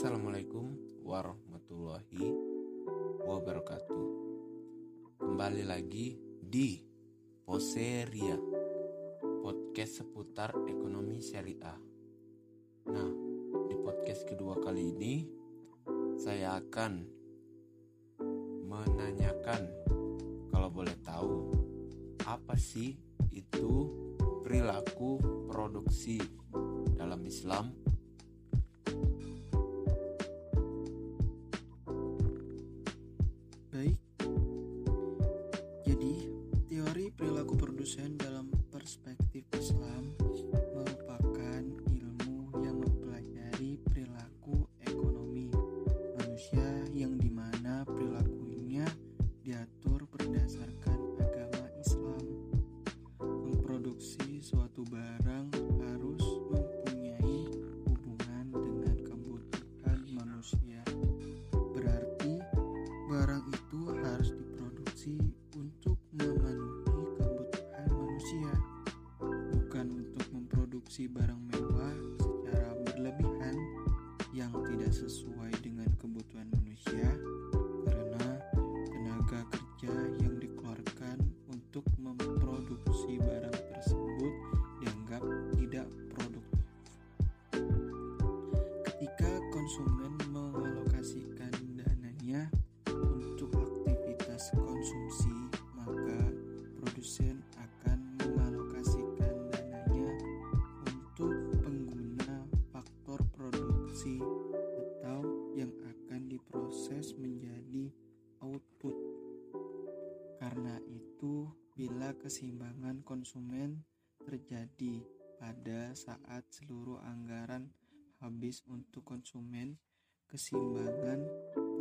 Assalamualaikum warahmatullahi wabarakatuh. Kembali lagi di Poseria Podcast seputar ekonomi syariah. Nah, di podcast kedua kali ini saya akan menanyakan kalau boleh tahu apa sih itu perilaku produksi dalam Islam Jadi, teori perilaku produsen dalam perspektif tidak sesuai dengan kebutuhan manusia, karena tenaga kerja yang dikeluarkan untuk memproduksi barang tersebut dianggap tidak produktif. Ketika konsumen mengalokasikan dananya untuk aktivitas konsumsi, keseimbangan konsumen terjadi pada saat seluruh anggaran habis untuk konsumen, keseimbangan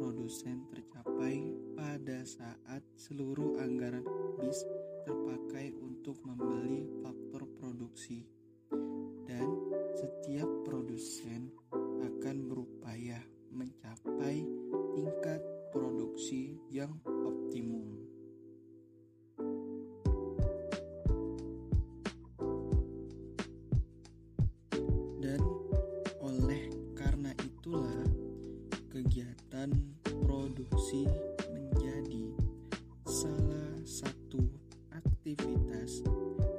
produsen tercapai pada saat seluruh anggaran habis terpakai untuk membeli faktor produksi. Dan setiap kegiatan produksi menjadi salah satu aktivitas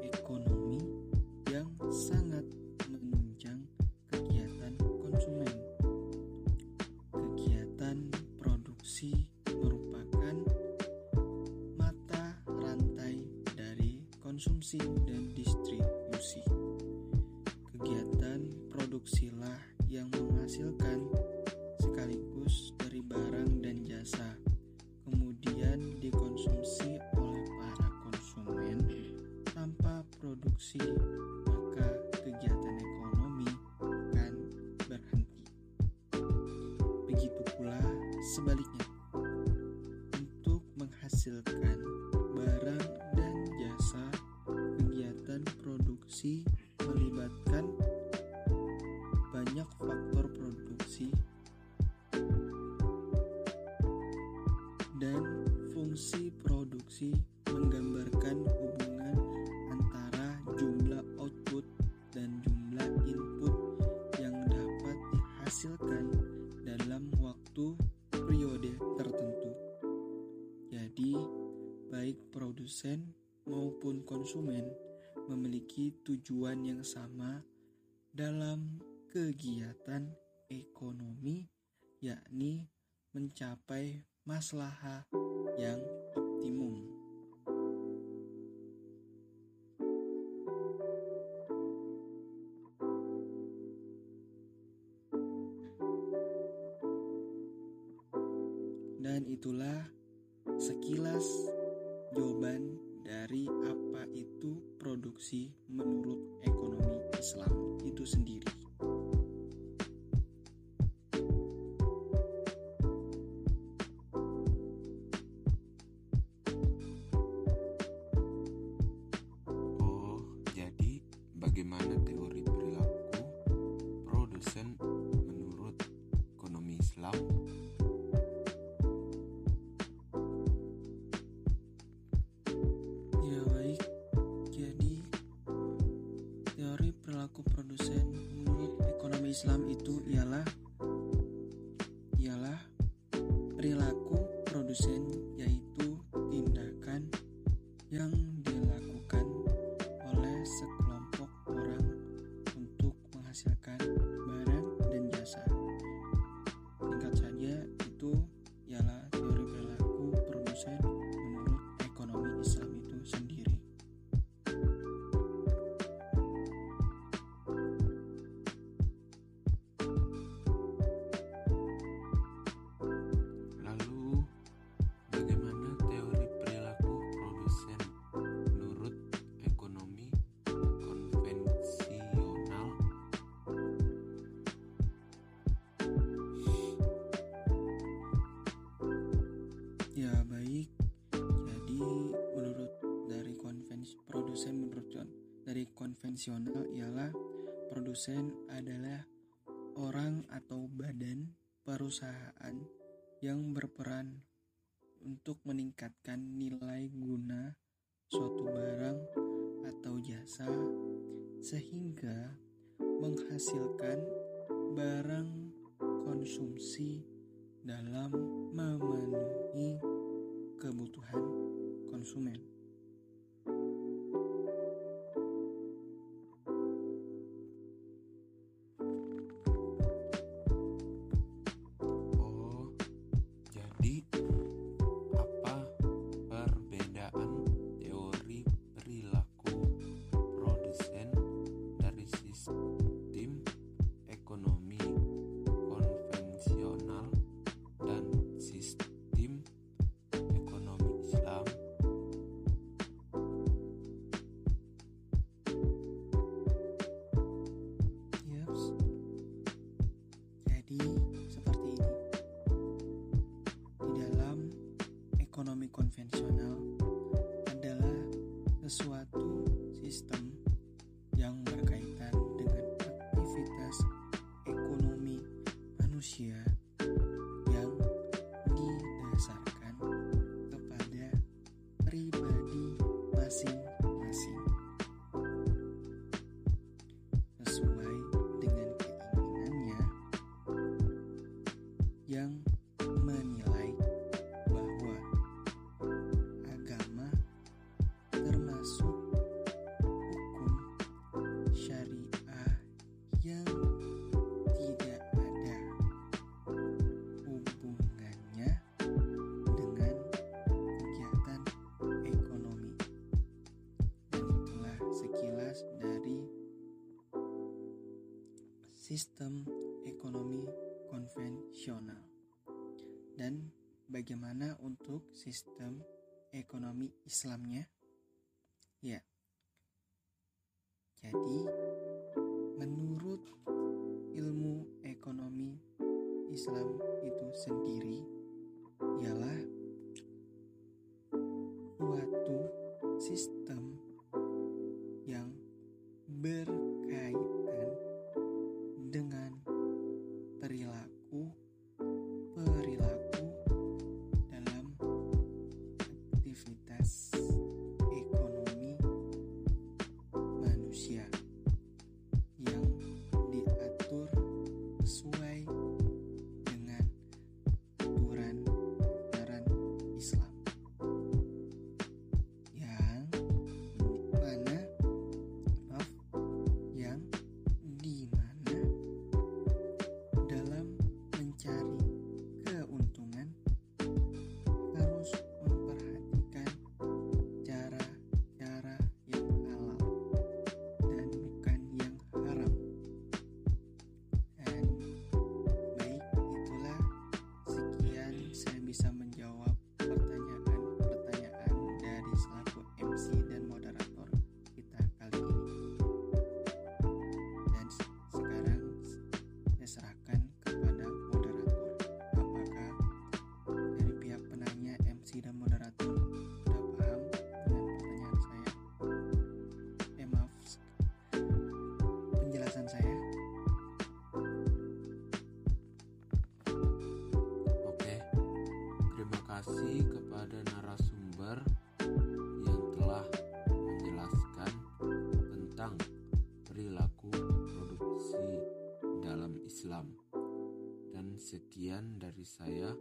ekonomi yang sangat menunjang kegiatan konsumen. Kegiatan produksi merupakan mata rantai dari konsumsi dan distribusi. Kegiatan produksilah yang menghasilkan sekaligus dari barang dan jasa, kemudian dikonsumsi oleh para konsumen. Tanpa produksi, maka kegiatan ekonomi akan berhenti. Begitu pula sebaliknya, untuk menghasilkan barang dan jasa, kegiatan produksi produksi menggambarkan hubungan antara jumlah output dan jumlah input yang dapat dihasilkan dalam waktu periode tertentu. Jadi, baik produsen maupun konsumen memiliki tujuan yang sama dalam kegiatan ekonomi, yakni mencapai maslahah yang optimum. Dan itulah sekilas jawaban dari apa itu produksi menurut ekonomi Islam itu sendiri. Islam itu ialah ialah perilaku produsen yaitu tindakan yang konvensional ialah produsen adalah orang atau badan perusahaan yang berperan untuk meningkatkan nilai guna suatu barang atau jasa sehingga menghasilkan barang konsumsi dalam memenuhi kebutuhan konsumen. konvensional adalah sesuatu sistem ekonomi konvensional dan bagaimana untuk sistem ekonomi Islamnya? Ya. Jadi menurut ilmu ekonomi Islam itu sendiri ialah suatu sistem Islam. Dan sekian dari saya.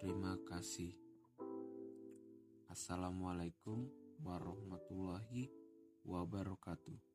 Terima kasih. Assalamualaikum warahmatullahi wabarakatuh.